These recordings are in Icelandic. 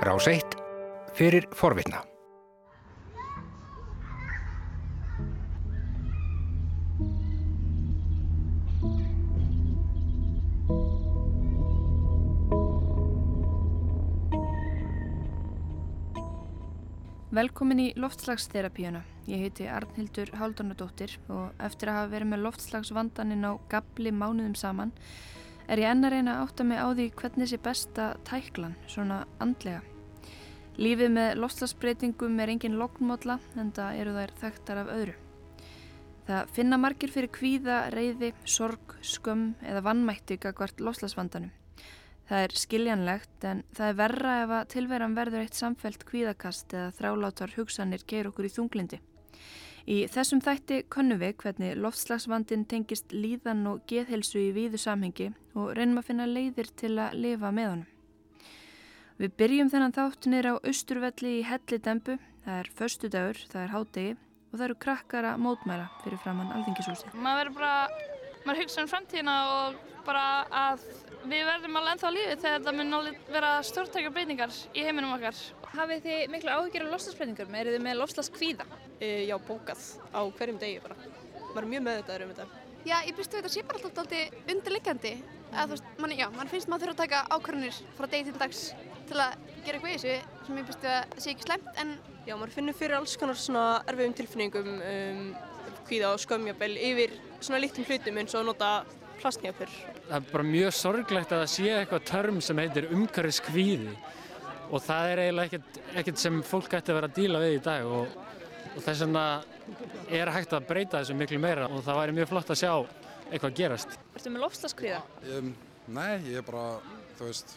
Rás 1 fyrir forvitna. Velkomin í loftslagsterapíuna. Ég heiti Arnhildur Haldunadóttir og eftir að hafa verið með loftslagsvandaninn á gabli mánuðum saman er ég enn að reyna að átta mig á því hvernig sé besta tæklan, svona andlega. Lífið með loftslagsbreytingum er engin loknmódla en það eru þær þekktar af öðru. Það finna margir fyrir kvíða, reyði, sorg, skömm eða vannmætti gagvart loftslagsvandanum. Það er skiljanlegt en það er verra ef að tilveran verður eitt samfelt kvíðakast eða þrálátar hugsanir geir okkur í þunglindi. Í þessum þætti konnum við hvernig loftslagsvandin tengist líðan og geðhelsu í víðu samhengi og reynum að finna leiðir til að lifa með honum. Við byrjum þennan þátt niður á austurvelli í Hellidembu, það er förstu dagur, það er hádegi og það eru krakkara mótmæla fyrir framann alþingishúsi. Maður verður bara, maður hugsa um framtíðina og bara að við verðum alveg ennþá lífið þegar það mun alveg vera stórtækja breytingar í heiminum okkar. Hafið þið miklu áhyggjur af lofslagsbreytingum? Er þið með lofslagskvíða? E, já, bókað á hverjum degi bara. Maður er mjög meðvitaður um þetta. Já, ég byrstu að þetta sé bara alltaf alltaf undirliggjandi. Man, já, mann finnst maður þurfa að taka ákvarðanir frá degi til dags til að gera eitthvað í þessu sem ég byrstu að sé ekki slemt, en... Já, maður finnur fyrir alls konar svona erfiðum tilfinningum um, kvíða og skömmjabel yfir svona lítum hlutum eins og nota plastnjöfur. Það er bara mjög sorglegt að það sé eitthvað törm sem heitir umhverfiskvíði og það er eiginlega ekkert, ekkert sem fólk ætti að vera að díla við í dag og, og þess vegna er hægt að breyta þessu miklu meira og það væri mjög flott að sjá eitthvað gerast. Ertu með lofslaskvíða? Um, nei, ég er bara, þú veist,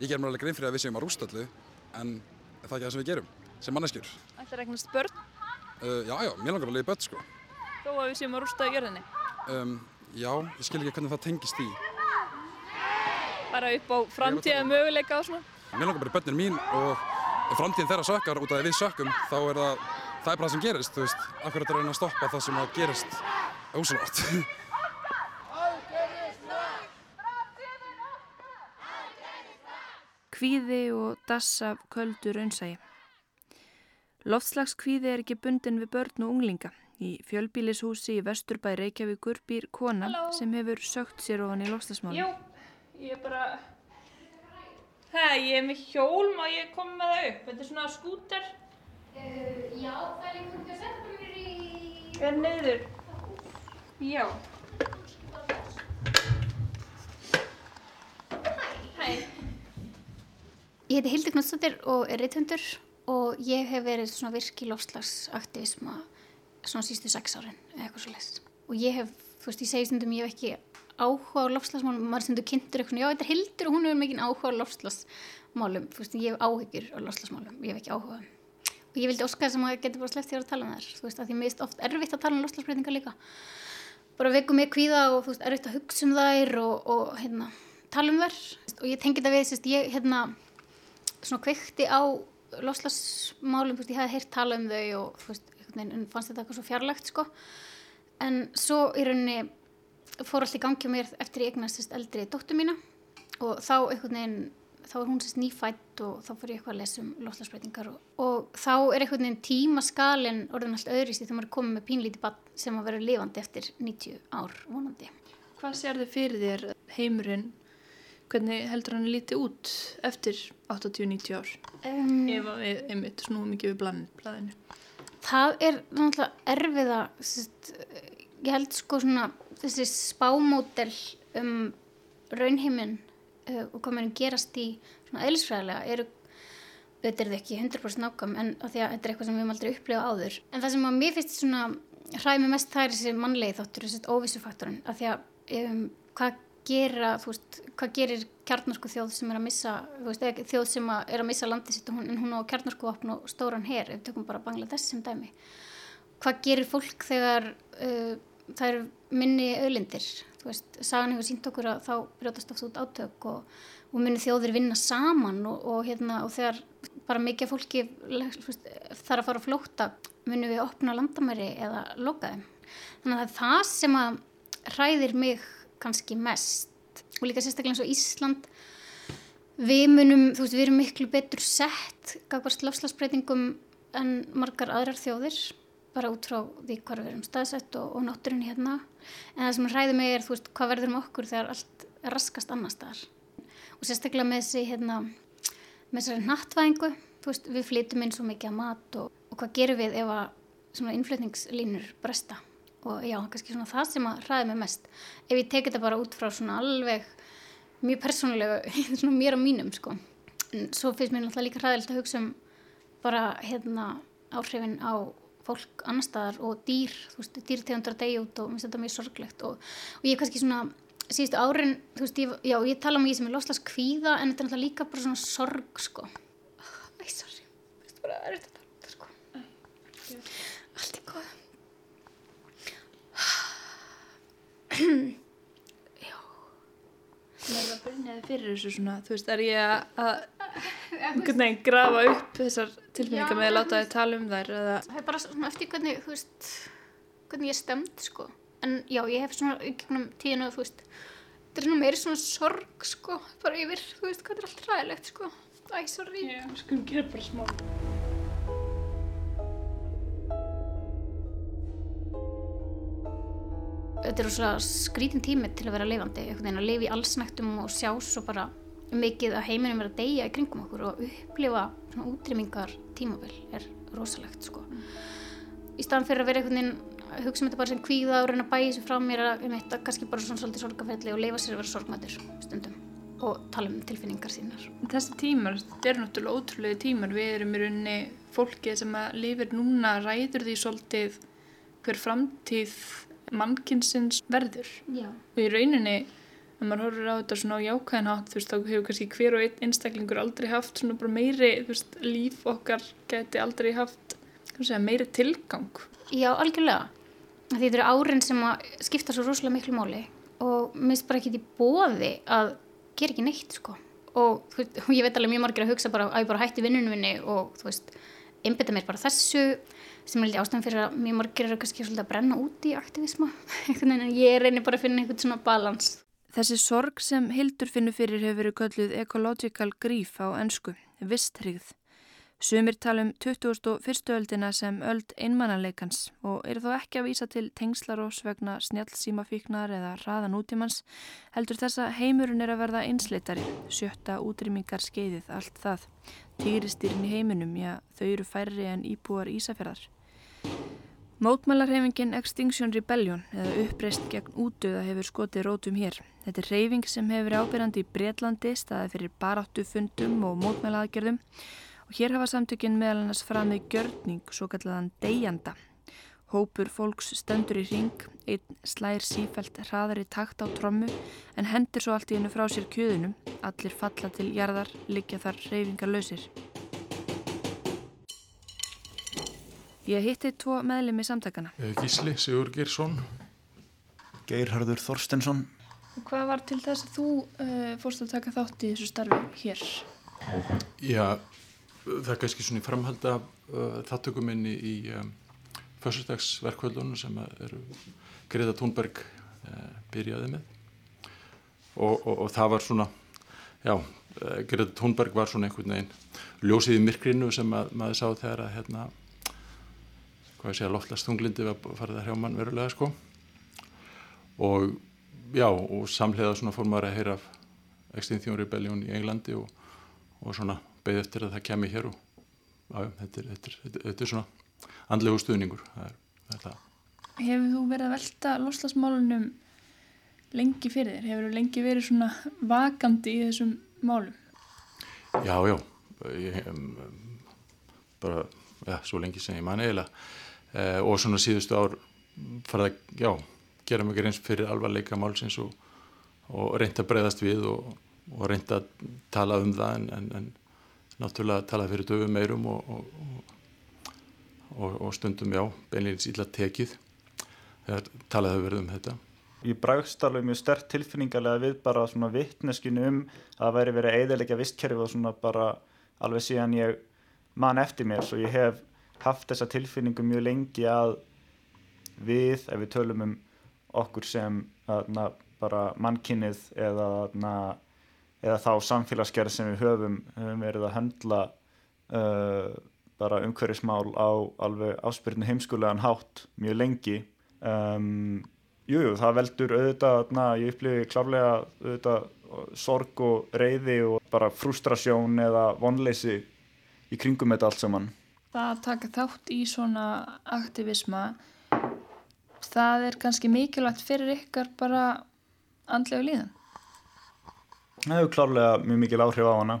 ég ger mér alveg grein fyrir að við séum að rústa allu en það er ekki það sem við gerum, sem manneskjur. Ætlar það eignast börn? Uh, já, já, mér langar að leiði börn, sko. Þó að við séum að rústa í jörðinni? Um, Já, ég skil ekki hvernig það tengist í. Bara upp á framtíða möguleika og svona? Mér langar bara börnir mín og ef framtíðin þeirra sökkar út af því við sökkum þá er það, það er bara það sem gerist, þú veist. Akkur er þetta að reyna að stoppa það sem að gerist ósalvart. Kvíði og dassa köldu raunsægi. Loftslagskvíði er ekki bundin við börn og unglinga. Í fjölbílishúsi í Vesturbæ Reykjavíkur býr kona Halló. sem hefur sögt sér ofan í lofslagsmáli. Jú, ég er bara... Hei, ég er með hjól, má ég koma með það upp? Þetta er svona skúter. Uh, já, það er einhvern veginn að setja mér í... Er neyður. Já. Hei. Ég heiti Hildur Knútsdóttir og er reythundur og ég hef verið svona virki lofslagsaktivisma svona sístu sex árin eða eitthvað svo leiðst. Og ég hef, þú veist, ég segi stundum ég hef ekki áhuga á lofslagsmálum, maður stundur kynntur eitthvað, já þetta er Hildur og hún hefur mikinn áhuga á lofslagsmálum, þú veist, ég hef áhyggjur á lofslagsmálum, ég hef ekki áhuga. Og ég vildi óska þess að maður getur bara sleppt þér að tala um þær, þú veist, að því mér er oft erfitt að tala um lofslagsbreytingar líka. Bara veikum mig kvíða og þú veist, erfitt að hugsa um þær og, og hérna, tala um þær. Og ég tengi þetta við, þú veist, ég hérna, svona kveikti á lofslagsmálum, þú veist, ég hef heyrt tala um þau og þú veist, en fannst þetta eitthvað svo fjarlægt sko en svo í rauninni fór allt í gangi mér eftir ég eignast eldri dóttu mína og þá einhvern veginn þá er hún sérst nýfætt og þá fór ég eitthvað að lesa um lofslagsbreytingar og, og þá er einhvern veginn tímaskalin orðin allt öðrist þegar maður er komið með pínlíti bann sem að vera lifandi eftir 90 ár vonandi. Hvað sér þið fyrir þér heimurinn hvernig heldur hann líti út eftir 80-90 ár um, ef við einmitt snúum ekki við blæðinu? Það er náttúrulega erfiða ég held sko svona þessi spámódel um raunheiminn uh, og hvað mér gerast í svona eðlisfræðilega eru þetta er þau ekki 100% nákvæm en að því að þetta er eitthvað sem við hefum aldrei upplifað áður. En það sem að mér finnst svona hræði mig mest það er þessi mannlegi þáttur þessi óvissufaktorinn að því að um, hvað gera, þú veist, hvað gerir kjarnarsku þjóð sem er að missa veist, þjóð sem er að missa landið sitt en hún á kjarnarsku opn og stóran her ef við tökum bara Bangladesh sem dæmi. Hvað gerir fólk þegar uh, það eru minni öðlindir þú veist, sagan hefur sínt okkur að þá brjótast oft út átök og, og minni þjóðir vinna saman og, og, hérna, og þegar bara mikið fólki veist, þarf að fara að flóta munum við opna landamæri eða loka þeim? Þannig að er það sem að hræðir mig kannski mest. Og líka sérstaklega eins og Ísland. Við munum, þú veist, við erum miklu betur sett gagvart lofslagsbreytingum en margar aðrar þjóðir bara út frá því hvað við erum staðsett og, og náttúrun hérna. En það sem hræði mig er, þú veist, hvað verður um okkur þegar allt raskast annar staðar? Og sérstaklega með þessi hérna, með þessari nattvæðingu veist, við flytum inn svo mikið að mat og, og hvað gerum við ef að innflutningslínur bresta og já, kannski svona það sem að hræði mig mest ef ég teki þetta bara út frá svona alveg mjög persónulega, svona mér og mínum sko, en svo finnst mér náttúrulega líka hræðilegt að hugsa um bara hérna áhrifin á fólk annar staðar og dýr, þú veist, dýrtegundar degi út og mér finnst þetta mjög sorglegt og, og ég kannski svona síðustu árin, þú veist, ég, já, ég tala um ég sem er loslas kvíða en þetta er náttúrulega líka bara svona sorg, sko. Æ, sorry, þetta er bara erfitt að tala, sko. Æ, allt er góð. Já. Það er að byrja fyrir þessu svona, þú veist, er ég að grafa upp þessar tilfinningar með að láta þið tala um þær eða... Það er bara svona eftir hvernig, þú veist, hvernig ég stemd, sko. En já, ég hef svona ykkurna tíðinu, þú veist, þetta er svona meiri svona sorg, sko, bara yfir, þú veist, hvað er allt ræðilegt, sko. Æ, sorry. Já, skulum gera bara smá. Þetta er svona skrítin tími til að vera lifandi, einhvern veginn að lifa í allsnæktum og sjá svo bara mikið að heiminum vera að deyja í kringum okkur og upplifa svona útrýmingar tímavel er rosalegt sko. Í staðan fyrir að vera einhvern veginn hugsa um þetta bara sem kvíða og reyna að bæja þessu frá mér að um þetta kannski bara svona svolítið sorgafelli og leifa sér að vera sorgmættur stundum og tala um tilfinningar sínar. Þessi tímar, þetta eru náttúrulega ótrúlega tímar. Við erum í rauninni fólkið sem að lifir núna ræður því svolítið hver framtíð mannkinsins verður. Já. Og í rauninni ef maður horfur á þetta svona á jákvæðin hátt þú veist, þá hefur kannski hver og einn einstaklingur aldrei haft svona bara meiri, veist, líf okkar geti aldrei haft segja, meiri tilgang. Já, algjörlega. Því þetta eru árin sem að skipta svo rosalega miklu máli og minnst bara ekki í bóði að gera ekki neitt, sko. Og, og ég veit alveg mjög margir að hugsa bara að ég bara hætti vinnunum minni og, þú veist, einbita mér bara þessu sem er litið ástæðan fyrir að mjög margir eru kannski svolítið að brenna út í aktivisma en ég reynir bara að finna einhvern svona balans Þessi sorg sem Hildur finnur fyrir hefur verið kölluð ecological grief á ennsku, visthrigð. Sumir tala um 21. öldina sem öld einmannanleikans og eru þó ekki að vísa til tengslarós vegna snjálfsímafíknar eða raðan útímans, heldur þess að heimurinn er að verða einsleitari, sjötta útrýmingar skeiðið allt það. Týristýrin í heiminum, já þau eru færri en íbúar Ísafjörðar. Mótmælarhefingin Extinction Rebellion eða uppreist gegn útöða hefur skotið rótum hér. Þetta er reyfing sem hefur ábyrjandi í Breitlandi staðið fyrir baráttufundum og mótmælaaðgerðum og hér hafa samtökinn meðal annars framið gjörning, svo kallaðan deyjanda. Hópur fólks stendur í ring, einn slær sífælt hraðar í takt á trommu en hendur svo allt í hennu frá sér kjöðunum, allir falla til jarðar, liggja þar reyfingar lausir. Ég hitti tvo meðlemi samtakana. Eh, Gísli Sigur Girsson. Geirharður Þorstensson. Hvað var til þess að þú uh, fórst að taka þátt í þessu starfi hér? Já, það er kannski svona í framhald af uh, þáttökuminni í um, fyrstudagsverkvöldunum sem eru Greta Thunberg uh, byrjaði með. Og, og, og það var svona, já, Greta Thunberg var svona einhvern veginn ljósið í myrkrinu sem að, maður sá þegar að hérna hvað ég segja, loftlastunglindu var farið að hrjá mann verulega sko. Og já, og samlega svona fór maður að heyra Extinction Rebellion í Englandi og, og svona beði eftir að það kemi hér og já, þetta er, þetta er, þetta er svona andlegu stuðningur það er, það. Hefur þú verið að velta loslasmálunum lengi fyrir þér? Hefur þú lengi verið svona vakandi í þessum málum? Já, já ég, bara, já, svo lengi sem ég man eiginlega eh, og svona síðustu ár farið að, já, gera mikið reyns fyrir alvarleika málsins og, og reynda að breyðast við og, og reynda að tala um það en, en, en náttúrulega tala fyrir döfum meirum og, og stundum, já, beinleins illa tekið þegar talaðu verið um þetta. Ég brækst alveg mjög stert tilfinningarlega við bara svona vittneskinu um að það væri verið eiðilegja vistkerfi og svona bara alveg síðan ég man eftir mér svo ég hef haft þessa tilfinningu mjög lengi að við, ef við tölum um okkur sem na, bara mannkinnið eða na, eða þá samfélagsgerð sem við höfum, höfum verið að höndla uh, bara umhverfismál á alveg áspyrnu heimskulegan hátt mjög lengi um, Jújú, það veldur auðvitað, na, ég upplifi klárlega auðvitað sorg og reyði og bara frustrasjón eða vonleysi í kringum þetta allt saman. Það að taka þátt í svona aktivisma, það er kannski mikilvægt fyrir ykkar bara andlega líðan? Það hefur klárlega mjög mikil áhrif á hana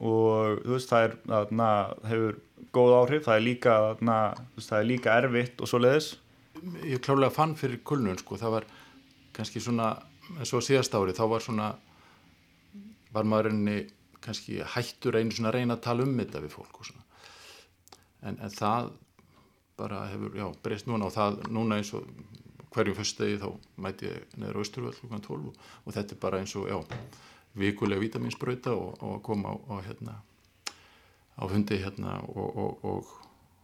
og þú veist það er, na, hefur góð áhrif, það er líka, na, veist, það er líka erfitt og svo leiðis. Ég klárlega fann fyrir kulnun sko, það var kannski svona, eins og síðast ári, þá var svona, var maður enni kannski hættur einu svona reyna að tala um þetta við fólk og svona. En, en það bara hefur, já, breyst núna og það, núna eins og hverjum fyrstegi þá mæti ég neður á Östurvöld klukkan 12 og, og þetta er bara eins og, já, vikulega vitaminsbröita og, og koma á, á hérna, á hundi hérna og, og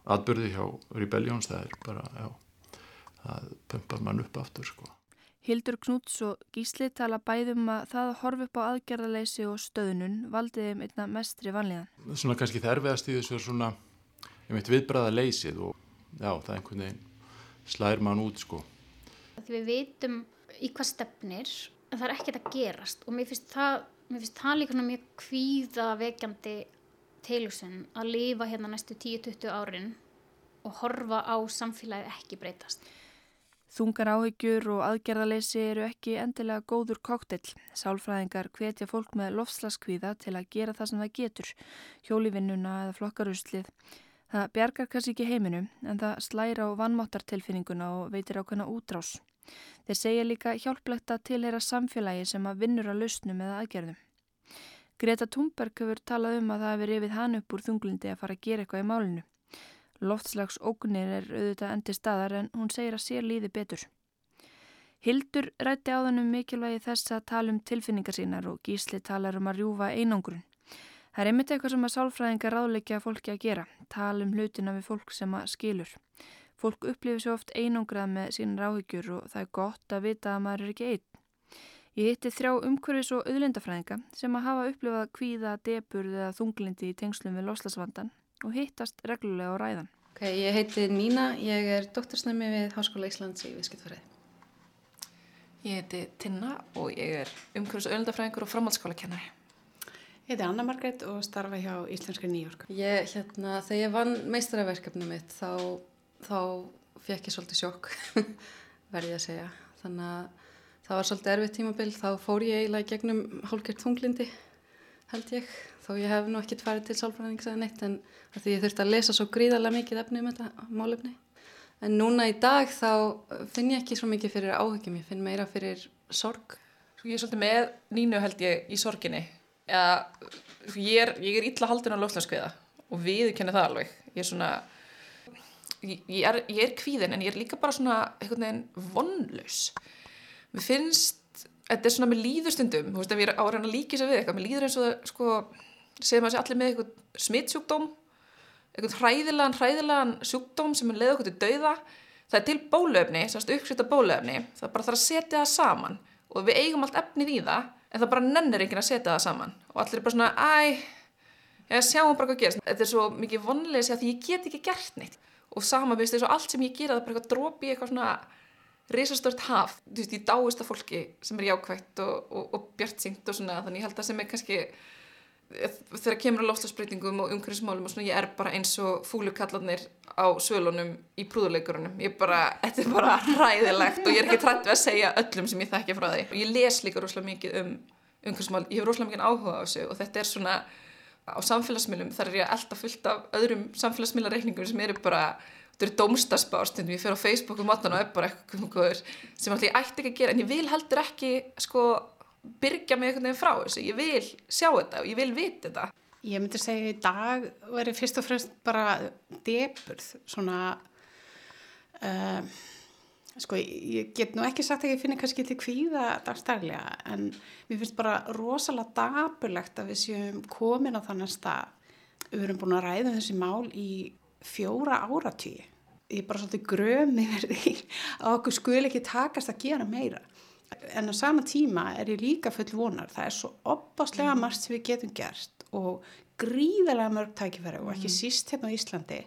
atbyrði hjá Rebellions, það er bara, já, það pumpar mann upp aftur, sko. Hildur Knúts og Gísli tala bæðum að það að horfa upp á aðgerðarleysi og stöðnun valdiði um einna mestri vanlíðan. Svona kannski það erfiðast í þessu er svona, ég veit, viðbræða leysið og já, það er einhvern veginn slær mann út sko. Því við veitum í hvað stefnir en það er ekkert að gerast og mér finnst það, mér finnst það líka mjög kvíðavekjandi tilhugsun að lifa hérna næstu 10-20 árin og horfa á samfélagi ekki breytast. Þungar áhyggjur og aðgerðaleysi eru ekki endilega góður koktill. Sálfræðingar hvetja fólk með lofslaskvíða til að gera það sem það getur, hjólivinnuna eða flokkaruslið. Það bjargar kannski ekki heiminu en það slæra á vannmáttartilfinninguna og veitir ákveðna útrás. Þeir segja líka hjálplegt að tilheyra samfélagi sem að vinnur að lausnum eða aðgerðum. Greta Thunberg hefur talað um að það hefur rifið hann upp úr þunglindi að fara að gera eitthvað í málinu. Loftslags ógnir er auðvitað endi staðar en hún segir að sér líði betur. Hildur rætti á þannum mikilvægi þess að tala um tilfinningar sínar og gísli talar um að rjúfa einangrun. Það er einmitt eitthvað sem að sálfræðingar ráðleikja fólki að gera, tala um hlutina við fólk sem að skilur. Fólk upplifir svo oft einangrað með sínar áhyggjur og það er gott að vita að maður er ekki einn. Ég hitti þrjá umhverfis og auðlindafræðinga sem að hafa upplifað kvíða, deburð eða þunglindi í tengslum við loslasvandan og hittast reglulega á ræðan. Ok, ég heiti Nína, ég er doktorsnæmi við Háskóla Íslands í Viðskiptfræði. Ég heiti Tinna og ég er umhverfis auðvöldafræðingur og framhaldsskóla kennari. Ég heiti Anna Margret og starfa hjá Íslenskri Nýjórk. Ég, hérna, þegar ég vann meistaraverkefni mitt þá, þá fekk ég svolítið sjokk, verði að segja. Þannig að það var svolítið erfið tímabill, þá fór ég eiginlega gegnum hálfgjört þunglindi, held ég. Þó ég hef nú ekkert farið til sálfræðings eða neitt en því ég þurfti að lesa svo gríðarlega mikið efni um þetta málefni. En núna í dag þá finn ég ekki svo mikið fyrir áhugjum, ég finn meira fyrir sorg. Ég er svolítið með nínu held ég í sorginni ja, ég er, ég er illa haldun á lofslaskviða og við kennum það alveg ég er svona ég, er, ég er kvíðin en ég er líka bara svona einhvern veginn vonlaus. Mér finnst þetta er svona með líðustundum þú veist ef ég er á að reyna að líka sér við eitthvað mér líður eins og það sko segir maður sér allir með eitthvað smittsjúkdóm eitthvað hræðilegan, hræðilegan sjúkdóm sem er leið okkur til dauða. Það er til bólöfni, sérst uppsvita bólöfni það bara þarf að setja það saman og við eigum allt efnið í það en það bara nennir enginn að setja það saman. Og allir er bara svona, æ ég sjáum bara hvað gerst, þetta er svo mikið vonlega að því ég get ekki gert neitt og sama, þú veist, þess að allt sem ég gera það er bara eitthvað drópi eitthvað svona risastört haf, þú veist, ég dáist af fólki sem er jákvægt og, og, og bjart syngt og svona, þannig ég held að sem er kannski þegar kemur á lofslagsbreytingum og umhverfismálum og svona, ég er bara eins og fúlukallarnir á svölunum í prúðuleikurunum. Ég bara, þetta er bara ræðilegt og ég er ekki trætt við að segja öllum sem ég þekkja frá því. Og ég les líka rosalega mikið um umhverfismál, ég hef rosalega mikið áhuga á þessu og þetta er svona á samfélagsmiðlum þar er ég alltaf fullt af öðrum samfélagsmiðlareikningum sem eru bara þetta eru dómstaspárstundum, ég fer á Facebook og matan og er bara eitthvað sem alltaf ég ætti ekki að gera en ég vil heldur ekki sko byrja mig einhvern veginn frá þessu, ég vil sjá þetta og ég vil vita þetta. Ég myndi segja í dag veri fyrst og fremst bara deburð, svona, uh, sko ég get nú ekki sagt að ég finna kannski til kvíða dagstæðilega en mér finnst bara rosalega daburlegt að við séum komin á þannig stað, við erum búin að ræða um þessi mál í fjóra áratvíi. Ég er bara svolítið gröm yfir því að okkur skul ekki takast að gera meira En á sama tíma er ég líka full vonar. Það er svo opaslega mm. margt sem við getum gert og gríðarlega mörg tækifæri og ekki mm. síst hérna á Íslandi.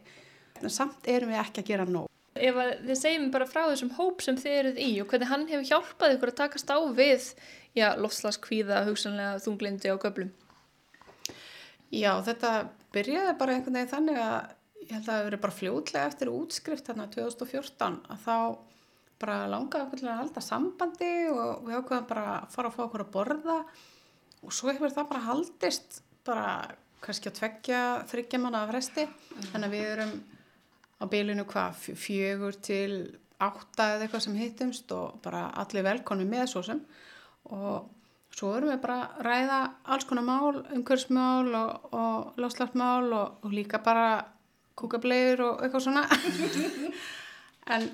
En samt erum við ekki að gera nóg. Ef þið segjum bara frá þessum hóp sem þið eruð í og hvernig hann hefur hjálpað ykkur að takast á við lofslaskvíða, hugsanlega þunglindi og göblum. Já, þetta byrjaði bara einhvern veginn þannig að ég held að það hefur verið bara fljótlega eftir útskrift hérna 2014 að þá bara langaði okkur til að halda sambandi og við ákveðum bara að fara að fá okkur að borða og svo hefur það bara haldist bara kannski að tveggja þryggja manna af resti mm. þannig að við erum á bylunu hvað fjögur til átta eða eitthvað sem hittumst og bara allir velkonni með svo sem. Og svo erum við bara að ræða alls konar mál, umhverfsmál og, og láslaftmál og, og líka bara kúkablegur og eitthvað svona. En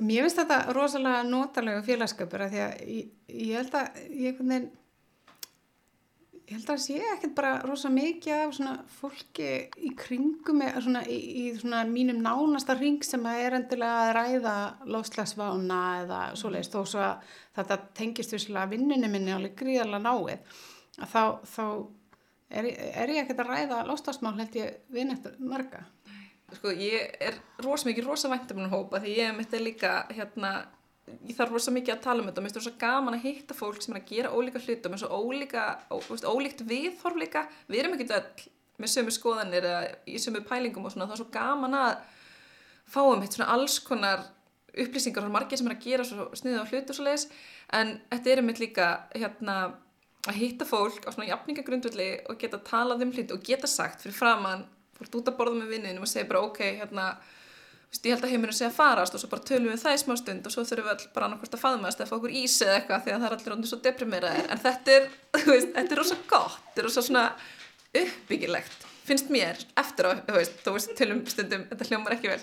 mér finnst þetta rosalega notalega félagskapur að því að ég, ég held að ég, ég held að sé ekkert bara rosalega mikið af svona fólki í kringum svona, í, í svona mínum nánasta ring sem að er endilega að ræða lofslagsvána eða svoleiðist þó svo að þetta tengist vissilega vinninu minni alveg gríðarlega náið að þá, þá er, er ég ekkert að ræða lofslagsmál held ég vinnettur marga. Sko ég er rosa mikið rosa væntum um hópa því ég mitt er líka hérna, ég þarf rosa mikið að tala um þetta. Og mér finnst það rosa gaman að hitta fólk sem er að gera ólíka hlutum eins og ólíka, ó, veist, ólíkt viðhorf líka, við erum ekkert öll með sömu skoðanir eða í sömu pælingum og svona. Það er svo gaman að fáum hitt svona alls konar upplýsingar frá margir sem er að gera sniðið á hlutu og svo leiðis en þetta er einmitt líka hérna að hitta fólk á svona jafningagrundvöldi og geta talað um hluti og geta sagt fyrir framann ert út að borða með vinninum og segja bara ok, hérna veist, ég held að heiminu sé að farast og svo bara tölum við það í smá stund og svo þurfum við all bara annarkvæmst að faðmast eða fá okkur ísi eða eitthvað því að það er allir ondur svo deprimeraðir en þetta er, þú veist, þetta er rosa gott þetta er rosa svona uppbyggilegt finnst mér eftir á, þú veist, þú veist tölum stundum, þetta hljómar ekki vel.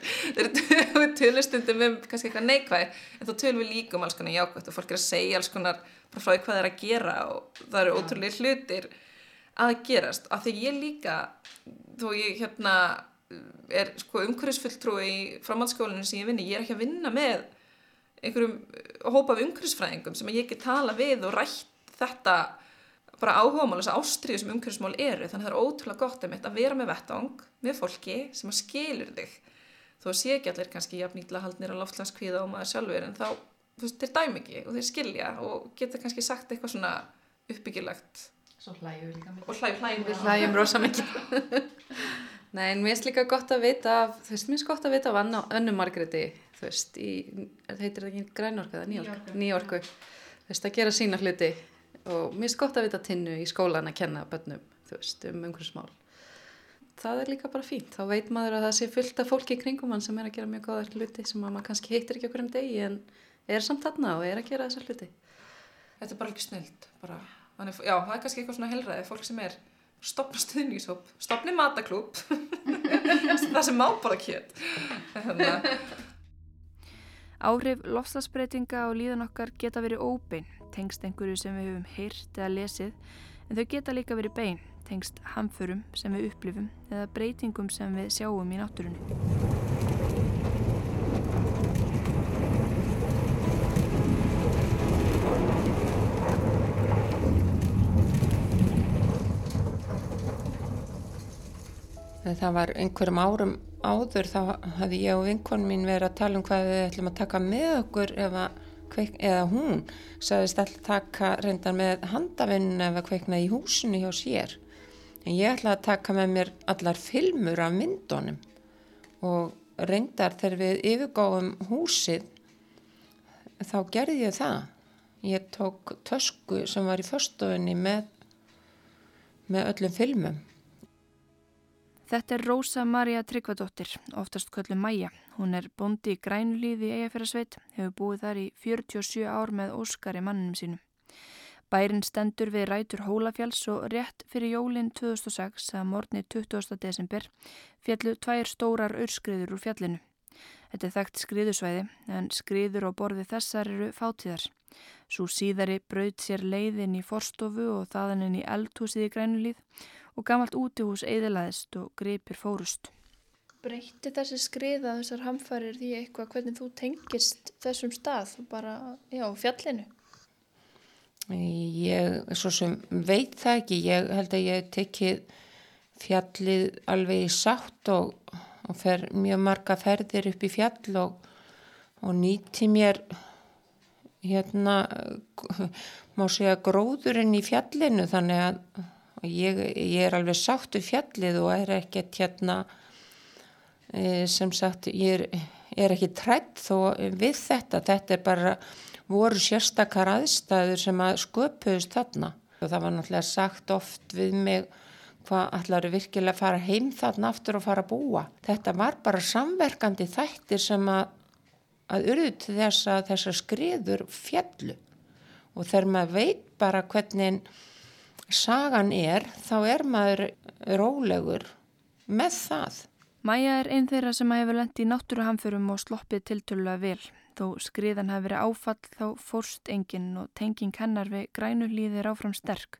Við tölum stundum um kannski eitthvað neikvæð en þá tölum við líka um alls konar jákvæmt og fólk er að segja alls konar bara frá því hvað það er að gera og það eru ótrúlega hlutir að gerast, af því ég líka þó ég hérna er sko umhverfisfulltrúi í framhaldsskólinu sem ég vinni, ég er ekki að vinna með einhverjum hópa af umhverfisfræðingum sem ég ekki tala við og rætt þetta bara áhugamál, þess að ástriðu sem umhverfismál eru þannig að það er ótrúlega gott um þetta að vera með vettang með fólki sem að skilur þig þó sé ekki allir kannski jafnýtla haldnir á loftlandskvíða og maður sjálfur en þá, veist, þeir dæm ekki og þeir skilja og geta kannski sagt eitthvað svona uppbyggilegt Svo hlægjum við líka mikið. Og hlægjum. Við hlægjum rosa mikið. Nei, en mér finnst líka gott að vita af, þú veist, mér finnst gott að vita af Önnu Margreti, þú veist, í, heitir það ekki Grænorka eða Nýjorku, Nýjorku, þú veist, að gera sína hluti. Og mér finnst gott að vita tinnu í skólan að kenna bönnum, þú veist, um einhverjum smál. Það er líka bara fínt, þá veit maður að það sé fullt af fólki í kringum hann sem er að gera mjög góðar hluti sem maður kannski heitir ekki okkur um degi en er samt þarna og er að gera þessar hluti. Þetta er bara ekki snilt, bara. Þannig, já, það er kannski eitthvað svona helræði, fólk sem er stopna stuðníshóp, stopni mataklúp, það sem má bara kjöt. Áhrif lofslagsbreytinga og líðan okkar geta verið óbein, tengst einhverju sem við höfum heyrt eða lesið, en þau geta líka verið bein, tengst hamförum sem við upplifum eða breytingum sem við sjáum í náttúrunni. Það var einhverjum árum áður þá hafði ég og vinkonum mín verið að tala um hvað við ætlum að taka með okkur eða, kveik, eða hún sagðist alltaf taka reyndar með handavinn eða kveikna í húsinu hjá sér. En ég ætlaði að taka með mér allar filmur af myndunum og reyndar þegar við yfirgáðum húsið þá gerði ég það. Ég tók tösku sem var í förstofunni með með öllum filmum Þetta er Rósa Maria Tryggvadóttir, oftast köllu Maja. Hún er bondi í grænulíði í Eyjafjörðarsveit, hefur búið þar í 47 ár með Óskari mannum sínum. Bærin stendur við rætur Hólafjáls og rétt fyrir jólinn 2006 að morgni 20. desember fjallu tvær stórar örskriður úr fjallinu. Þetta er þekkt skriðusvæði en skriður á borði þessar eru fátíðar. Svo síðari brauð sér leiðin í forstofu og þaðan inn í eldhúsið í grænulíð og gamalt útihús eðilaðist og gripir fórust. Breytti þessi skriða þessar hamfarir því eitthvað hvernig þú tengist þessum stað bara, já, fjallinu? Ég, svo sem veit það ekki, ég held að ég tekið fjallið alveg í sátt og, og fer mjög marga ferðir upp í fjall og, og nýti mér hérna, má segja gróðurinn í fjallinu þannig að ég, ég er alveg sáttu fjallið og er ekkert hérna e, sem sagt, ég er, er ekki trætt þó við þetta, þetta er bara voru sérstakar aðstæður sem að sköpuðust þarna og það var náttúrulega sagt oft við mig hvað ætlaru virkilega fara heim þarna aftur og fara að búa. Þetta var bara samverkandi þættir sem að, að urðu til þess að þessar skriður fjallu og þegar maður veit bara hvernig sagan er þá er maður rólegur með það. Maja er einn þeirra sem að hefur lendi í náttúruhamförum og sloppið tiltölulega vel. Þó skriðan hafi verið áfall þá fórst enginn og tenging hennar við grænu hlýðir áfram sterk.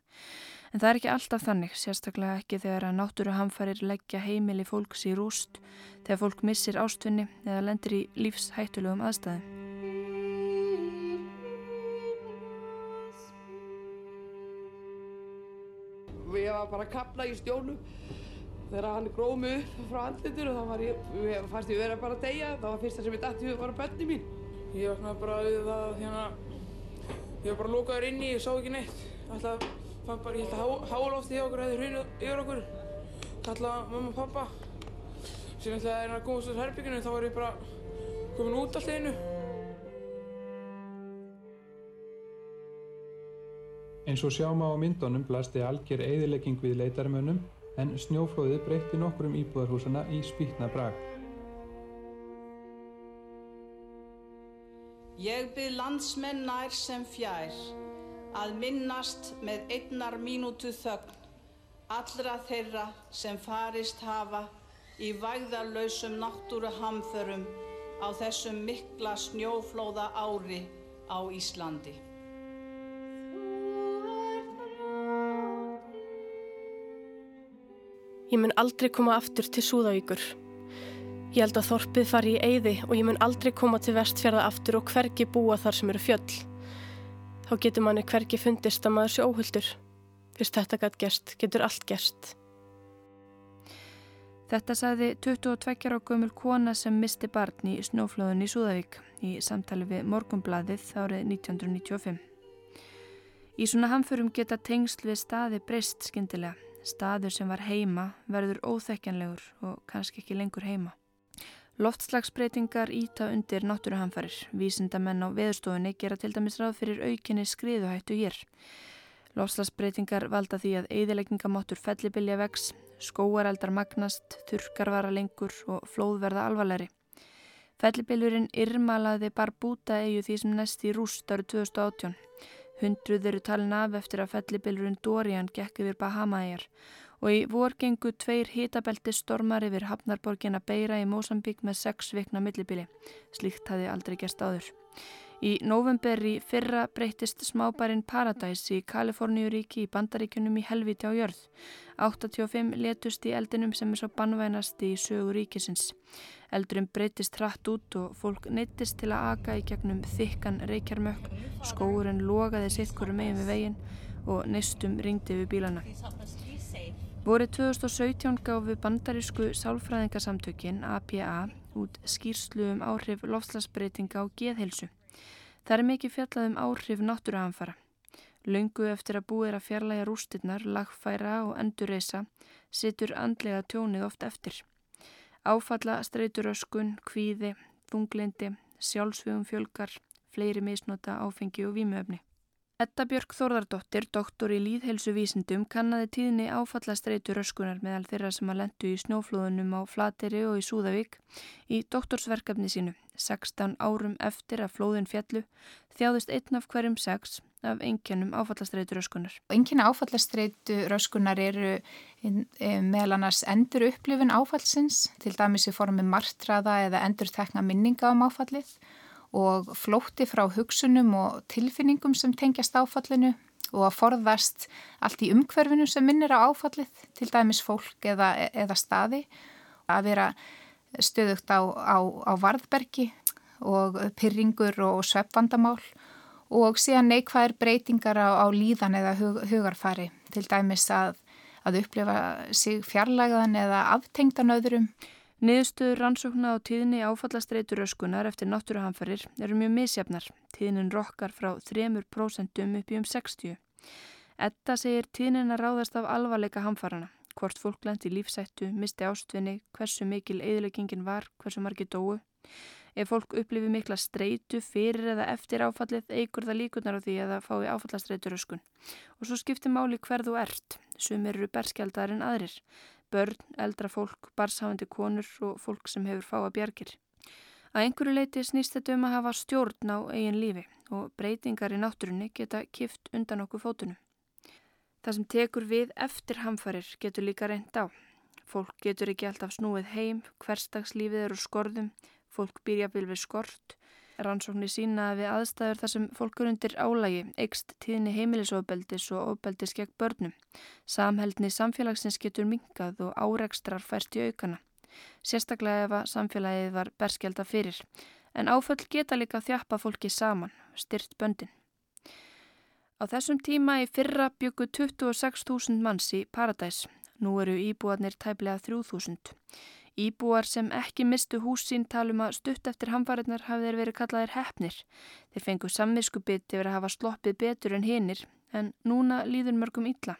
En það er ekki alltaf þannig, sérstaklega ekki þegar að náttúruhamfarir leggja heimili fólks í rúst, þegar fólk missir ástvinni eða lendir í lífshættulegum aðstæðum. Við varum bara að kapla í stjónu þegar hann gróð mig upp frá andlitur og þá var ég, fannst ég verið að bara deyja, það var fyrsta sem ég dætti við var að bönni mín. Ég vaknaði bara við það hérna, ég var bara lokaður inni, ég sá ekki neitt. Alltaf, fann bara, ég held að hálófti hjá okkur hefði hrunið yfir okkur. Kallaði mamma og pappa. Síðan þegar ég er að komast úr herbygginu þá var ég bara komin út alltaf einu. Eins og sjáum á myndunum blasti algjör eðilegging við leitarmönnum en snjóflóðið breytti nokkrum íbúðarhúsana í spýtna brag. Ég byrð landsmenn nær sem fjær að minnast með einnar mínútu þögn allra þeirra sem farist hafa í vægðarlausum náttúruhamförum á þessum mikla snjóflóða ári á Íslandi. Ég mun aldrei koma aftur til Súðavíkur. Ég held að þorpið fari í eyði og ég mun aldrei koma til vestfjörða aftur og hvergi búa þar sem eru fjöll. Þá getur manni hvergi fundist að maður sé óhulltur. Fyrst þetta gætt gerst, getur allt gerst. Þetta sagði 22 á gömul kona sem misti barn í snóflöðun í Súðavík í samtali við Morgumbladið árið 1995. Í svona hamförum geta tengsl við staði breyst skindilega. Staður sem var heima verður óþekkjanlegur og kannski ekki lengur heima. Loftslagsbreytingar íta undir náttúruhamfarir. Vísindamenn á veðurstofunni gera til dæmis ráð fyrir aukinni skriðuhættu hér. Loftslagsbreytingar valda því að eðilegningamáttur fellibilja vex, skóareldar magnast, þurkar vara lengur og flóðverða alvarleiri. Fellibiljurinn Irmalaði bar búta eigu því sem næst í rúst árið 2018. Hundruð eru talin af eftir að fellibiljurinn Dorian gekk yfir Bahamaæjar og í vorgengu tveir hitabelti stormar yfir Hafnarborgina Beira í Mósambík með sex vikna millibili. Slíkt hafi aldrei gerst áður. Í november í fyrra breytist smábærin Paradise í Kaliforníuríki í bandaríkunum í helviti á jörð. 85 letust í eldinum sem er svo bannvænast í sögu ríkisins. Eldurum breytist hratt út og fólk neittist til að aka í gegnum þykkan reykjarmökk, skóurinn logaði sitt hverju megin við veginn og neistum ringdi við bílana. Vorið 2017 gáfi bandarísku sálfræðingasamtökin APA út skýrslu um áhrif lofslagsbreytinga á geðhelsu. Það er mikið fjallað um áhrif náttúruanfara. Laungu eftir að búið að fjarlæga rústirnar, lagfæra og endurreisa situr andlega tjónið oft eftir. Áfalla streyturöskun, kvíði, þunglindi, sjálfsvögum fjölgar, fleiri misnota, áfengi og výmuöfni. Edda Björk Þórðardóttir, doktor í líðhelsuvísindum, kannadi tíðni áfallastreitu röskunar meðal þeirra sem að lendu í snóflóðunum á Flateri og í Súðavík í doktorsverkefni sínu. 16 árum eftir að flóðin fjallu þjáðist einn af hverjum sex af enginnum áfallastreitu röskunar. Enginna áfallastreitu röskunar eru meðal annars endur upplifin áfallsins, til dæmis í formi martraða eða endur tekna minninga um áfallið og flótti frá hugsunum og tilfinningum sem tengjast áfallinu og að forðast allt í umhverfinu sem minnir á áfallið, til dæmis fólk eða, eða staði, að vera stöðugt á, á, á varðbergi og pyrringur og sveppvandamál og síðan neikvæðir breytingar á, á líðan eða hug, hugarfari til dæmis að, að upplifa sig fjarlægaðan eða aftengdan öðrum. Niðurstöður rannsókna á tíðni áfallastreitur öskunar eftir náttúruhamfarir eru mjög misjafnar. Tíðnin rokkar frá 3% upp í um 60. Etta segir tíðnin að ráðast af alvarleika hamfarana. Hvort fólk lendi lífsættu, misti ástvinni, hversu mikil eðlökingin var, hversu margi dóu. Ef fólk upplifi mikla streitu fyrir eða eftir áfallið eigur það líkunar á því að það fái áfallastreitur öskun. Og svo skiptir máli hverðu ert. Sumir eru berskjaldar en aðrir. Börn, eldra fólk, barshafandi konur og fólk sem hefur fáa bjargir. Að einhverju leiti snýst þetta um að hafa stjórn á eigin lífi og breytingar í náttúrunni geta kift undan okkur fótunum. Það sem tekur við eftir hamfarir getur líka reynd á. Fólk getur ekki alltaf snúið heim, hverstagslífið eru skorðum, fólk býrja vil við skort. Rannsóknir sína við aðstæður þar sem fólk er undir álægi, eikst tíðni heimilisofbeldis og ofbeldis gegn börnum. Samheldni samfélagsins getur minkað og árekstrar færst í aukana. Sérstaklega ef að samfélagið var berskjálta fyrir. En áföll geta líka þjappa fólki saman, styrt böndin. Á þessum tíma í fyrra byggu 26.000 manns í Paradís. Nú eru íbúarnir tæplega 3.000. Íbúar sem ekki mistu húsín talum að stutt eftir hamfariðnar hafði þeir verið kallaðir hefnir. Þeir fengu samviskubit yfir að hafa sloppið betur en hinnir en núna líður mörgum illa.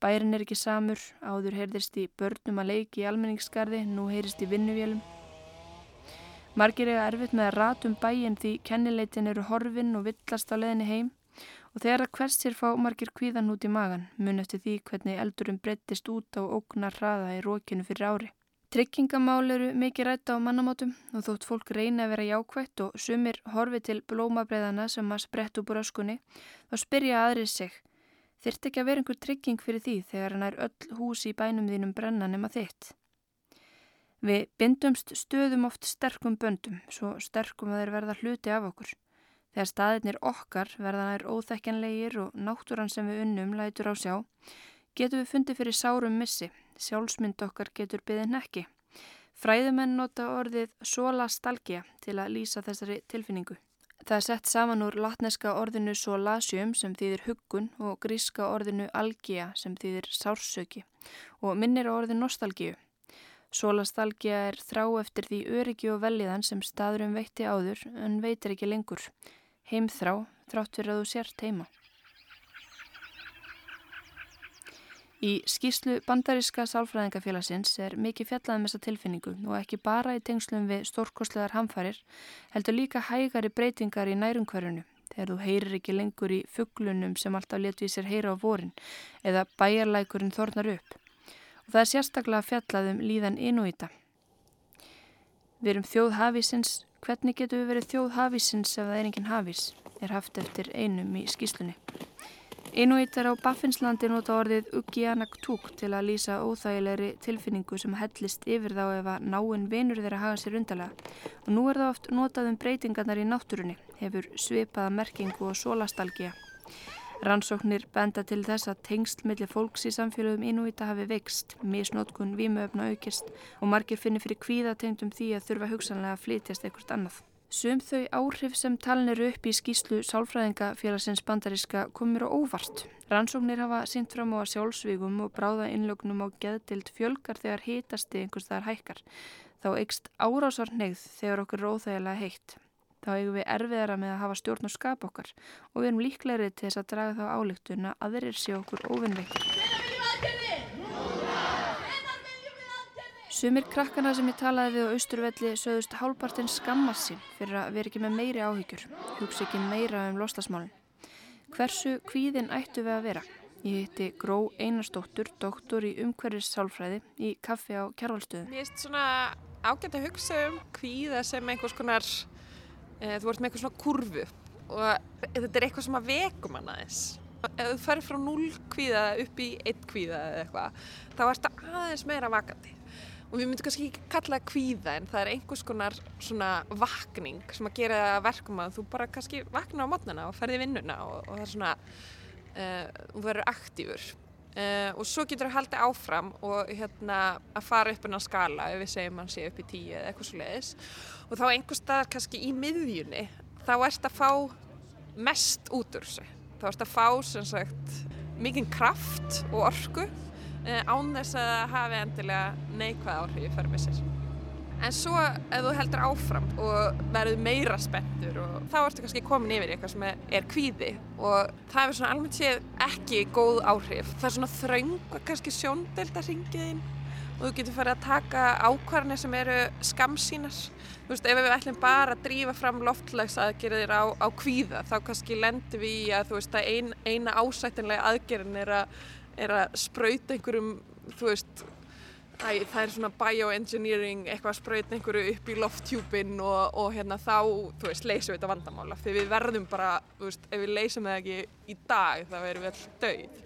Bærin er ekki samur, áður heyrðist í börnum að leiki í almenningskarði, nú heyrðist í vinnuvélum. Margir eiga erfitt með að ratum bæin því kennileitin eru horfin og villast á leðinni heim og þegar að hversir fá margir kvíðan út í magan mun eftir því hvernig eldurum breyttist út á ógnar hraða í rókinu fyrir ári. Tryggingamál eru mikið rætt á mannamótum og þótt fólk reyna að vera jákvægt og sumir horfi til blómabreiðana sem að sprett úr öskunni, þá spyrja aðrið sig. Þyrrt ekki að vera einhver trygging fyrir því þegar hann er öll hús í bænum þínum brenna nema þitt. Við bindumst stöðum oft sterkum böndum, svo sterkum að þeir verða hluti af okkur. Þegar staðirnir okkar verða nær óþekkjanlegir og náttúran sem við unnum lætur á sjá, getum við fundið fyrir sárum missi, sjálfsmynd okkar getur byðin ekki. Fræðumenn nota orðið solastalgia til að lýsa þessari tilfinningu. Það er sett saman úr latneska orðinu solasium sem þýðir huggun og gríska orðinu algia sem þýðir sársöki og minnir á orðin nostalgíu. Solastalgia er þrá eftir því öryggi og velliðan sem staðurum veitti áður en veitir ekki lengur. Heimþrá þrátt fyrir að þú sért heima. Í skýslu bandaríska sálfræðingafélagsins er mikið fjallaðum þessa tilfinningu og ekki bara í tengslum við stórkostlegar hamfarir, heldur líka hægari breytingar í nærumhverjunu þegar þú heyrir ekki lengur í fugglunum sem alltaf letu í sér heyra á vorin eða bæjarlækurinn þornar upp. Og það er sérstaklega fjallaðum líðan inúíta. Við erum þjóð hafísins, hvernig getur við verið þjóð hafísins ef það er enginn hafís, er haft eftir einum í skýslunni. Inuitar á Baffinslandi nota orðið Ugianaktúk til að lýsa óþægilegri tilfinningu sem hellist yfir þá ef að náinn vinur þeirra hafa sér undarlega og nú er það oft notað um breytingarnar í náttúrunni, hefur svipaða merkingu og solastalgia. Rannsóknir benda til þess að tengst millir fólks í samfélögum Inuita hafi veikst, misnótkun, vímuöfna aukist og margir finnir fyrir kvíðatengdum því að þurfa hugsanlega að flytjast eitthvað annað. Sum þau áhrif sem talin eru upp í skýslu sálfræðingafélagsins bandaríska komur á óvart. Rannsóknir hafa sínt fram á sjálfsvígum og bráða innlögnum á geðdild fjölgar þegar hitasti einhvers þar hækkar. Þá eikst árásvar neyð þegar okkur er óþægilega heitt. Þá eigum við erfiðara með að hafa stjórn og skap okkar og við erum líklegri til þess að draga þá álíktuna að þeir eru sé okkur óvinnveikir. Sumir krakkana sem ég talaði við á Austurvelli sögðust hálpartinn skammast sín fyrir að vera ekki með meiri áhyggjur, hugsa ekki meira um loslasmálinn. Hversu kvíðin ættu við að vera? Ég hitti Gró Einarstóttur, doktor í umhverfissálfræði í kaffi á Kjærvaldstöðum. Mér finnst svona ágænt að hugsa um kvíða sem einhvers konar, e, þú vart með eitthvað svona kurvu og þetta er eitthvað sem að vekum hann aðeins. Ef þú farir frá 0 kvíða upp í 1 kvíða eða eitthvað, þá ert það aðeins meira vakandi og við myndum kannski ekki kalla það kvíða en það er einhvers konar svona vakning sem að gera verkum að þú bara kannski vakna á mótnana og ferði vinnuna og, og það er svona uh, þú verður aktífur. Uh, og svo getur það haldið áfram og hérna að fara upp en á skala ef við segjum að sé upp í tíu eða eitthvað svo leiðis og þá einhvers staðar kannski í miðjunni þá ert að fá mest út úr þessu. Þá ertu að fá sem sagt mikinn kraft og orku. eh, án þess að það hafi endilega neikvæð áhrif fyrir með sér. En svo ef þú heldur áfram og verður meira spenntur og þá ertu kannski komin yfir eitthvað sem er, kvíði og það er svona almennt séð ekki góð áhrif. Það er svona þröngu kannski sjóndelda ringiðinn og þú getur farið að taka ákvarðanir sem eru skamsínar. Þú veist, ef við ætlum bara að drífa fram loftlægsaðgerðir á, á kvíða þá kannski lendum við í að þú veist að ein, eina ásættinlega aðgerðin er að, er að sprauta einhverjum, þú veist, Æ, það er svona bioengineering, eitthvað að spröytna einhverju upp í lofttjúpin og, og hérna þá, þú veist, leysum við þetta vandamála. Þegar við verðum bara, þú veist, ef við leysum það ekki í dag þá erum við alltaf dauð.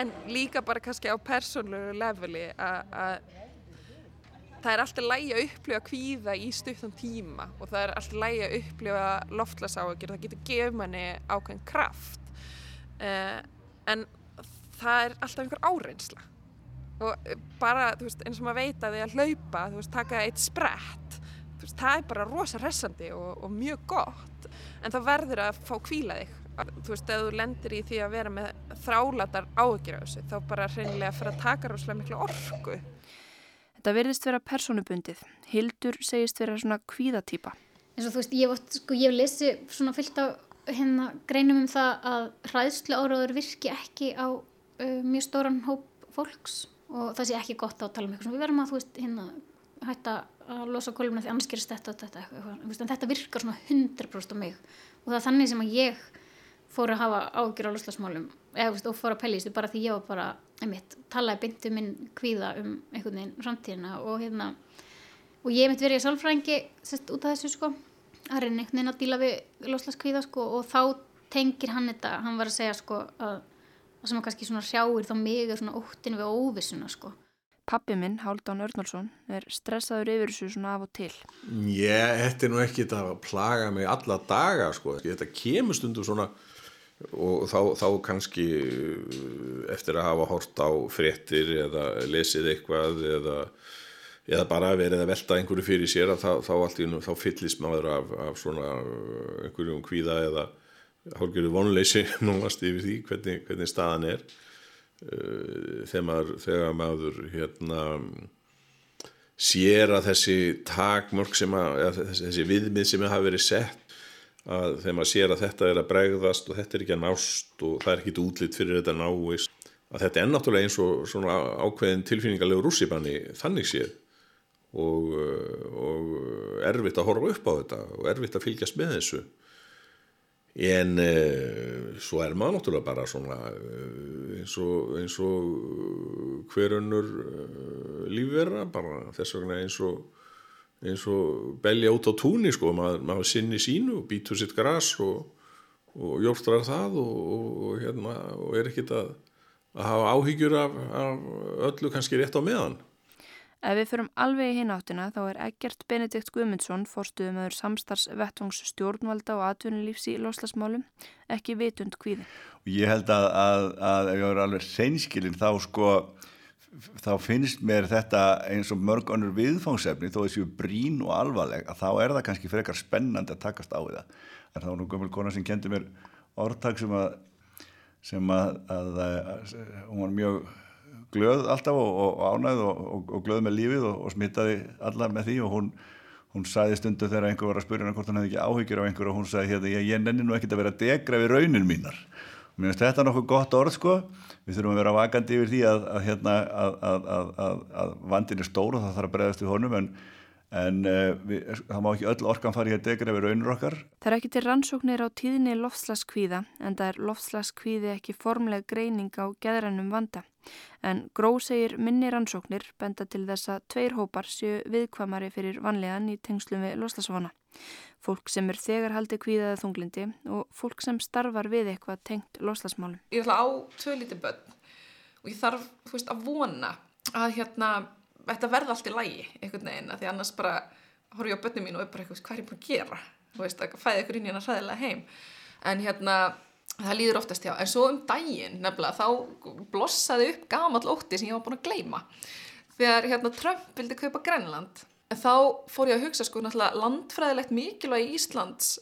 En líka bara kannski á persónlegu leveli að það er alltaf lægi að upplifa kvíða í stuttan tíma og það er alltaf lægi að upplifa loftlasáakir, það getur gefið manni ákveðin kraft. Uh, en það er alltaf einhver áreinsla og bara, þú veist, eins og maður veit að því að hlaupa, þú veist, taka eitt sprett veist, það er bara rosa hressandi og, og mjög gott. En það verður að fá kvíla þig. Þú veist, ef þú lendir í því að vera með þrálatar áhugir á þessu þá bara reynilega fyrir að taka rosalega miklu orku. Þetta verðist vera personubundið Hildur segist vera svona kvíðatýpa eins og þú veist, ég hef, sko, ég hef lesið svona fyllt á hérna greinum um það að hræðslu áraður virki ekki á uh, mjög stóran hóp fólks og það sé ekki gott að tala um eitthvað við verðum að veist hérna hætta að losa kolumna því annars gerist þetta og þetta eitthvað, en þetta virkar svona 100% á mig og það er þannig sem að ég fór að hafa ágjur á loslasmálum veist, og fór að pælistu bara því ég var bara einmitt, talaði byndu minn kvíða um einhvern veginn framtíðina og hérna og ég mitt verið í sálfræðingi sett út af þessu sko að reyna einhvern veginn að díla við loslaskvíða sko og þá tengir hann þetta, hann var að segja sko að það sem að kannski svona hrjáir þá mig er svona óttin við óvissuna sko. Pappi minn, Háldan Örnálsson, er stressaður yfir þessu svona af og til. Ég, þetta er nú ekki þetta að plaga mig alla daga sko, þetta kemur stundum svona og þá, þá kannski eftir að hafa hort á fréttir eða lesið eitthvað eða, eða bara verið að velta einhverju fyrir sér að þá, þá, þá, þá fyllist maður af, af svona einhverjum kvíða eða hálfgerðu vonleysi núast yfir því hvernig, hvernig staðan er. Uh, þegar maður, þegar maður hérna, sér að þessi takmörk sem að, þessi, þessi viðmið sem hafa verið sett að þegar maður sér að þetta er að bregðast og þetta er ekki að nást og það er ekki útlýtt fyrir þetta náist að þetta er náttúrulega eins og svona ákveðin tilfinningarlegu rússipanni þannig séð. Og, og erfitt að horfa upp á þetta og erfitt að fylgjast með þessu en uh, svo er maður náttúrulega bara svona uh, eins og, eins og hverjönur uh, lífverða bara þess vegna eins og eins og belja út á túnni sko, maður, maður sinni sínu og býtur sitt græs og, og hjórtrar það og, og, hérna, og er ekkit að, að hafa áhyggjur af, af öllu kannski rétt á meðan Ef við förum alveg í hináttina þá er Egert Benedikt Guðmundsson, fórstuðumöður samstars vettvangs stjórnvalda og atvinnulífs í loslasmálum, ekki vitund kvíði. Ég held að, að, að ef ég voru alveg seinskilin þá sko, þá finnst mér þetta eins og mörg önnur viðfangsefni þó þessu brín og alvarleg að þá er það kannski frekar spennandi að takast á það. En það var nú gömul kona sem kendi mér orðtak sem að, sem að hún var mjög glöð alltaf og, og ánæð og, og, og glöð með lífið og smittaði alla með því og hún, hún sagði stundu þegar einhver var að spyrja hennar hvort hann hefði ekki áhyggjur á einhver og hún sagði hérna ég, ég nenni nú ekkit að vera að degra við raunin mínar. Og mér finnst þetta nokkuð gott orð sko. Við þurfum að vera vakandi yfir því að, að, hérna, að, að vandin er stór og það þarf að bregðast við honum en en uh, við, það má ekki öll orkan fara í að degra við raunir okkar. Það er ekki til rannsóknir á tíðinni loftslaskvíða en það er loftslaskvíði ekki formleg greining á geðrænum vanda. En Gró segir minni rannsóknir benda til þess að tveir hópar séu viðkvamari fyrir vanlegan í tengslum við loftslagsvana. Fólk sem er þegar haldi kvíðaða þunglindi og fólk sem starfar við eitthvað tengt loftslagsmálum. Ég ætla á tvö lítið börn og ég þarf veist, að vona að hérna þetta verða allt í lægi einhvern veginn því annars bara horf ég á börnum mín og er bara eitthvað hvað er ég búin að gera? Þú veist að fæði ykkur inn hérna hræðilega heim. En hérna það líður oftast hjá en svo um daginn nefnilega þá blossaði upp gamall ótti sem ég var búin að gleima þegar hérna Trump vildi kaupa Grænland en þá fór ég að hugsa sko náttúrulega landfræðilegt mikilvægi Íslands.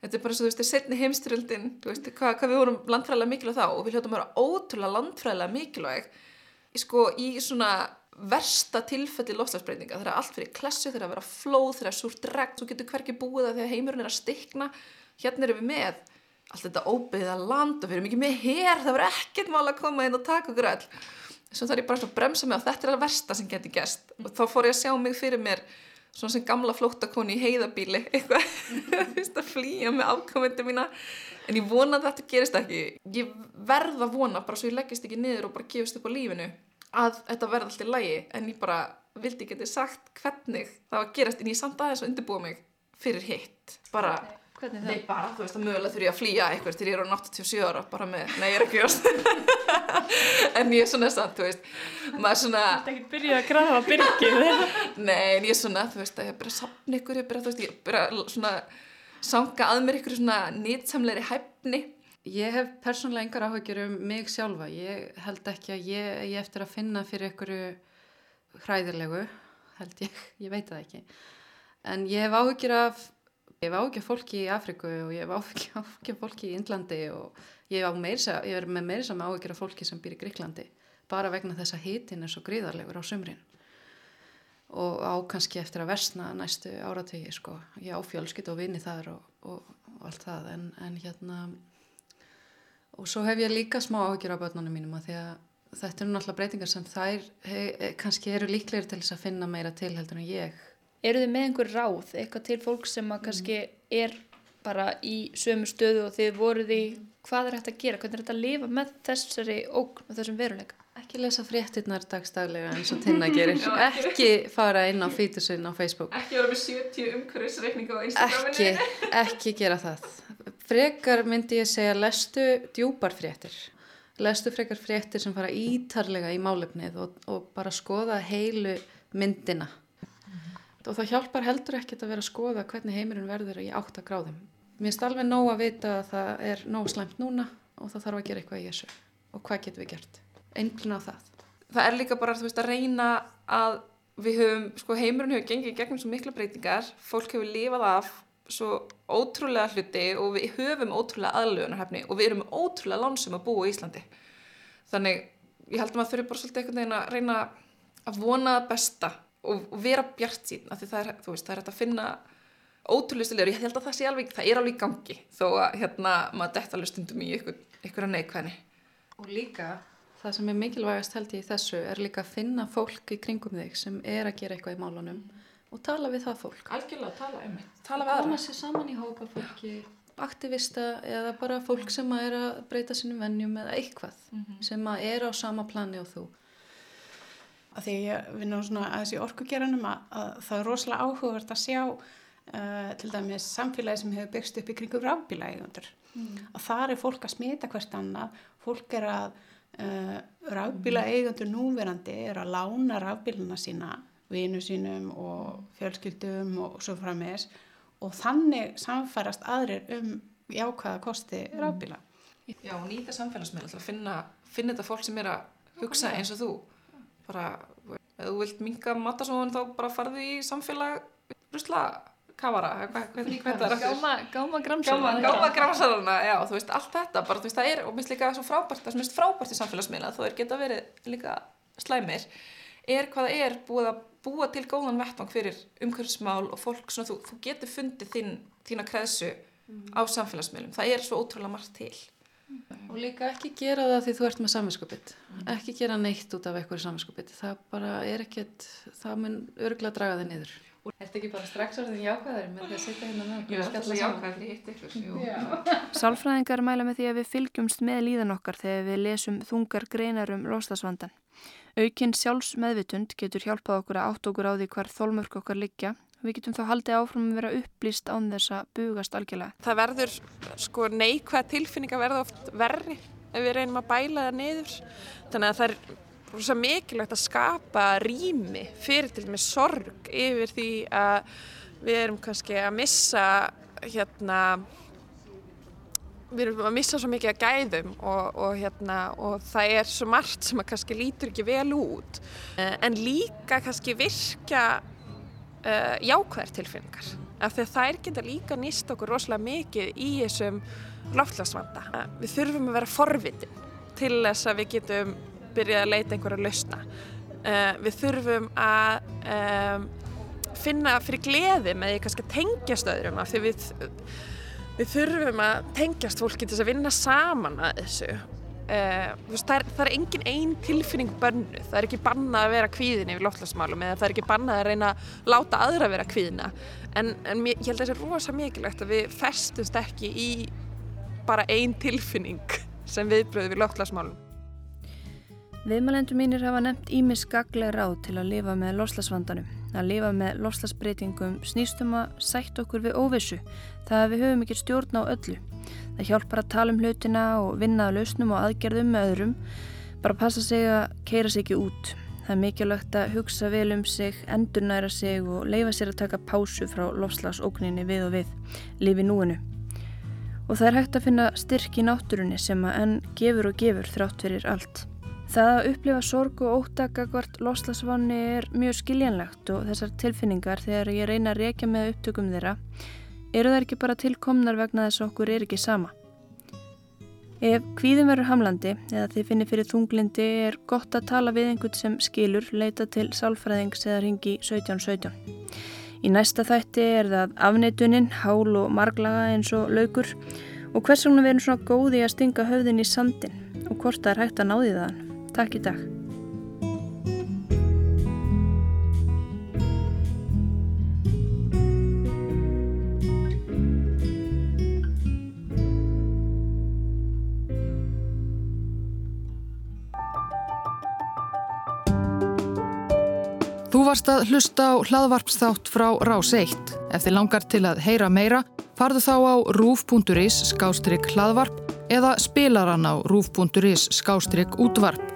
Þetta er bara svo, þú veist, setni heimstyröldin þú veist, hvað, hvað við vorum landfræðilega mikilvæg þá og við hljóttum að vera ótrúlega landfræðilega mikilvæg. Sko, í svona versta tilfelli lofslagsbreytinga þegar allt fyrir klessu, þegar að vera flóð þegar að súrt regn, þú getur hverki búið að þegar heimurinn er að stikna, hérna erum við með allt þetta óbyggða land og við erum ekki með hér, það verður ekkert mál að koma inn og taka okkur öll. Svo þarf ég bara að bremsa mig og þetta er að versta sem geti gæst og þá fór ég að sjá mig fyrir mér svona sem gamla flóttakoni í heiðabíli eitthvað, að flýja með afkomendu mína. En ég vona að þetta gerist ekki. Ég verð að vona bara svo ég leggist ekki niður og bara gefist upp á lífinu að þetta verði alltaf lægi en ég bara vildi ekki sagt hvernig það var gerast en ég samt aðeins að undirbúa mig fyrir hitt. Bara Hvernig það? Nei, bara, þú veist, að mögulega þurfi að flýja eitthvað til ég er á 87 ára, bara með, nei, ég er ekki ást en ég er svona samt, þú veist. Maður svona ert ekki byrjuð að grafa byrgið. Nei, en ég er svona, þú veist, að ég er bara að sapna ykkur, ég er bara, þú veist, ég er bara svona sanga að mér ykkur svona nýtsamleiri hæfni Ég hef persónulega engar áhugjur um mig sjálfa. Ég held ekki að ég, ég eftir að finna fyrir einhverju hræðilegu, held ég, ég veit það ekki. En ég hef áhugjur af, ég hef áhugjur af fólki í Afriku og ég hef áhugjur af fólki í Indlandi og ég meirsa, ég er með meira saman áhugjur af fólki sem býr í Gríklandi. Bara vegna þess að hitin er svo gríðarlegur á sumrin. Og á kannski eftir að versna næstu áratögi, sko. Ég á fjölskytt og vini þar og, og, og allt það, en, en hérna og svo hef ég líka smá áhyggjur á börnunum mínum að því að þetta eru náttúrulega breytingar sem þær he, kannski eru líklegir til þess að finna meira til heldur en ég. Eru þið með einhver ráð, eitthvað til fólk sem að kannski er bara í sömu stöðu og þið voruð í hvað er hægt að gera, hvernig er þetta að lifa með þessari ógn og þessum veruleika? Ekki lesa fréttinnar dagstaglega eins og Tinna gerir. ekki fara inn á fítusinn á Facebook. Ekki vera með 70 umhverfisreikninga á Instagraminu. Ekki, ekki gera það. Frekar myndi ég segja lestu djúpar fréttir. Lestu frekar fréttir sem fara ítarlega í málefnið og, og bara skoða heilu myndina. Og það hjálpar heldur ekkert að vera að skoða hvernig heimurinn verður í 8 gráðum. Mér finnst alveg nóg að vita að það er nóg slæmt núna og það þarf að gera eitthvað í þessu. Og hvað getum við gert? Einblina á það. Það er líka bara veist, að reyna að við höfum, sko heimurinn hefur gengið gegnum svo mikla breytingar, fólk hefur lifað af svo ótrúlega hluti og við höfum ótrúlega aðlöðunarhefni og við erum ótrúlega lánsum að búa í Íslandi. Þannig ég held að maður þurfi bara svolítið einhvern veginn að reyna að vona það besta og, og vera bjart sín af því það er, veist, það er að finna ótrúlega stilegur, ég held að það sé alveg, það er alveg í gangi þó að hérna maður detta alveg stundum í ykkur, ykkur að neikvæðni. Og líka það sem er mikilvægast held ég í þessu er líka að finna fólk í kringum þig sem er að gera eitthvað í málunum og tala við það fólk. Algjörlega, tala um. Tala við aðra. Koma sér saman í hópa fólki, aktivista eða bara fólk sem að er að breyta sínum vennjum eða eitthvað mm -hmm. sem að er á sama plani og þú. Að því ég vinna svona að þessi orkugeranum að, að það er rosalega áhugavert að sjá uh, til dæmis samfélagi sem hefur byggst upp í kringum rafbíla eigundur. Mm. Að þar er fólk að smita hvert annað, fólk er að uh, rafbíla eigundur núverandi er að lána rafbíluna sína vinu sínum og fjölskyldum og svo frammeðis og þannig samfærast aðrir um jákvæða kosti mm. rafbíla. Já, og nýta samfélagsmiðla til að finna, finna þetta fólk sem er að hugsa eins og þú. Bara, ef þú vilt minga matasóðun þá bara farði í samfélag rusla kavara, hvernig hvað þetta er Gáma, gáma gramsalana. Gáma, gáma gramsalana, já, þú veist, allt þetta, bara þú veist, það er, og minnst líka svo frábært, það sem minnst frábært í samfélagsmiðla, þó er geta verið líka slæmir, er hvað það er búið að búa til góðan vettvang fyrir umhverfismál og fólk svona þú, þú getur fundið þín, þína kreðsu mm. á samfélagsmiðlum. Það er svo ótrúlega margt til. Mm. Og líka ekki gera það því þú ert með saminskupið. Mm. Ekki gera neitt út af eitthvað saminskupið. Það bara er ekkert, það mun örgulega draga þig niður. Er þetta ekki bara strax orðin jákvæðar með því að setja hérna með okkur og skalla jákvæðar í hitt ykkur? Sálfræðingar mæla með því að við fylgjumst með líðan okkar þegar við lesum þungar greinar um loslasvandan. Aukinn sjálfsmeðvitund getur hjálpað okkur að átt okkur á því hvar þólmörk okkar liggja. Við getum þá haldið áfram að vera upplýst án þess að bugast algjörlega. Það verður, sko, neikvæð tilfinning að verða oft verri ef við reynum að bæla það niður. Þannig að það er svo mikilvægt að skapa rými fyrir til með sorg yfir því að við erum kannski að missa hérna við erum að missa svo mikið að gæðum og, og, hérna, og það er svo margt sem að kannski lítur ekki vel út en líka kannski virka uh, jákvæðar tilfinningar af því að þær geta líka nýst okkur rosalega mikið í þessum loftlagsvanda. Við þurfum að vera forvitin til þess að við getum byrjað að leita einhverja lausna. Uh, við þurfum að um, finna fyrir gleði með því kannski að tengjast öðrum af því við, við þurfum að tengjast fólki til þess að vinna saman að þessu. Uh, það, er, það er engin einn tilfinning bönnu, það er ekki bannað að vera kvíðin yfir loftlagsmálum eða það er ekki bannað að reyna að láta aðra vera kvíðina en, en ég held að það er rosa mikilvægt að við festumst ekki í bara einn tilfinning sem viðbröðu við loftlagsmálum. Viðmælendur mínir hafa nefnt ímis skaglega ráð til að lifa með loslasvandanum. Að lifa með loslasbreytingum snýstum að sætt okkur við óvissu, það að við höfum ekki stjórn á öllu. Það hjálpar að tala um hlutina og vinna að lausnum og aðgerðum með öðrum, bara passa sig að keira sig ekki út. Það er mikilvægt að hugsa vel um sig, endurnæra sig og leifa sér að taka pásu frá lofslagsókninni við og við, lifi núinu. Og það er hægt að finna styrk í náttúrunni sem að enn gefur og gefur þrátt fyrir allt. Það að upplifa sorg og óttakakvart loslasvanni er mjög skiljanlegt og þessar tilfinningar þegar ég reyna að reykja með upptökum þeirra eru það ekki bara tilkomnar vegna þess að okkur er ekki sama. Ef kvíðum verður hamlandi eða þið finnir fyrir þunglindi er gott að tala við einhvern sem skilur, leita til sálfræðings eða ringi 1717. Í næsta þætti er það afneitunin, hál og marglaga eins og laukur og hvers vegna við erum svona góði að stinga höfðin í sandin og hvort það er hægt að náði það. Takk í dag. Þú varst að hlusta á hlaðvarpsþátt frá Rás 1. Ef þið langar til að heyra meira, farðu þá á rúf.is skástrygg hlaðvarp eða spilaran á rúf.is skástrygg útvarp.